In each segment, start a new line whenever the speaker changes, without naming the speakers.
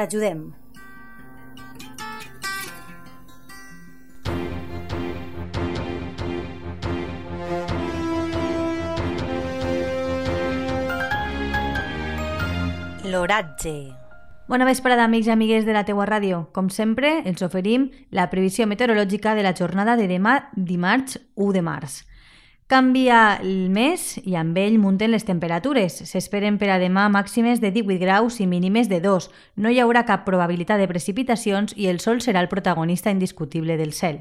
T'ajudem. L'oratge.
Bona vesprada, amics i amigues de la teua ràdio. Com sempre, els oferim la previsió meteorològica de la jornada de demà dimarts 1 de març. Canvia el mes i amb ell munten les temperatures. S'esperen per a demà màximes de 18 graus i mínimes de 2. No hi haurà cap probabilitat de precipitacions i el sol serà el protagonista indiscutible del cel.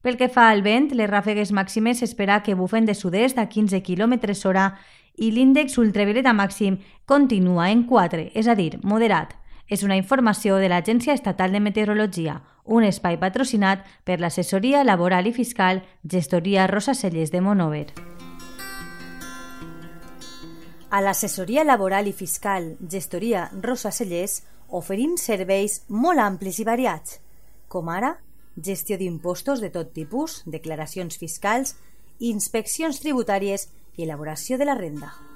Pel que fa al vent, les ràfegues màximes s'espera que bufen de sud-est a 15 km hora i l'índex ultravioleta màxim continua en 4, és a dir, moderat. És una informació de l'Agència Estatal de Meteorologia, un espai patrocinat per l'assessoria laboral i fiscal Gestoria Rosa Cellers de Monover.
A l'assessoria laboral i fiscal Gestoria Rosa Cellers oferim serveis molt amplis i variats, com ara gestió d'impostos de tot tipus, declaracions fiscals, inspeccions tributàries i elaboració de la renda.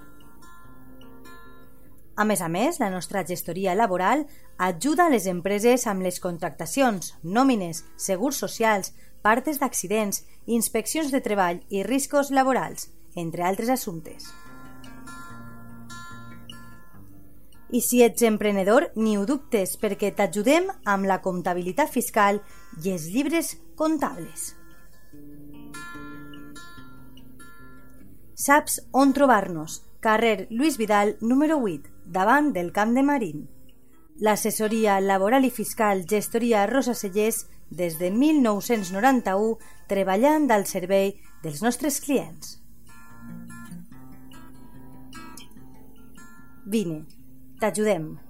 A més a més, la nostra gestoria laboral ajuda a les empreses amb les contractacions, nòmines, segurs socials, partes d'accidents, inspeccions de treball i riscos laborals, entre altres assumptes. I si ets emprenedor, ni ho dubtes, perquè t'ajudem amb la comptabilitat fiscal i els llibres comptables. Saps on trobar-nos? Carrer Lluís Vidal, número 8, davant del Camp de Marín. L'assessoria laboral i fiscal Gestoria Rosa Cellers des de 1991 treballant al servei dels nostres clients. Vine, t'ajudem.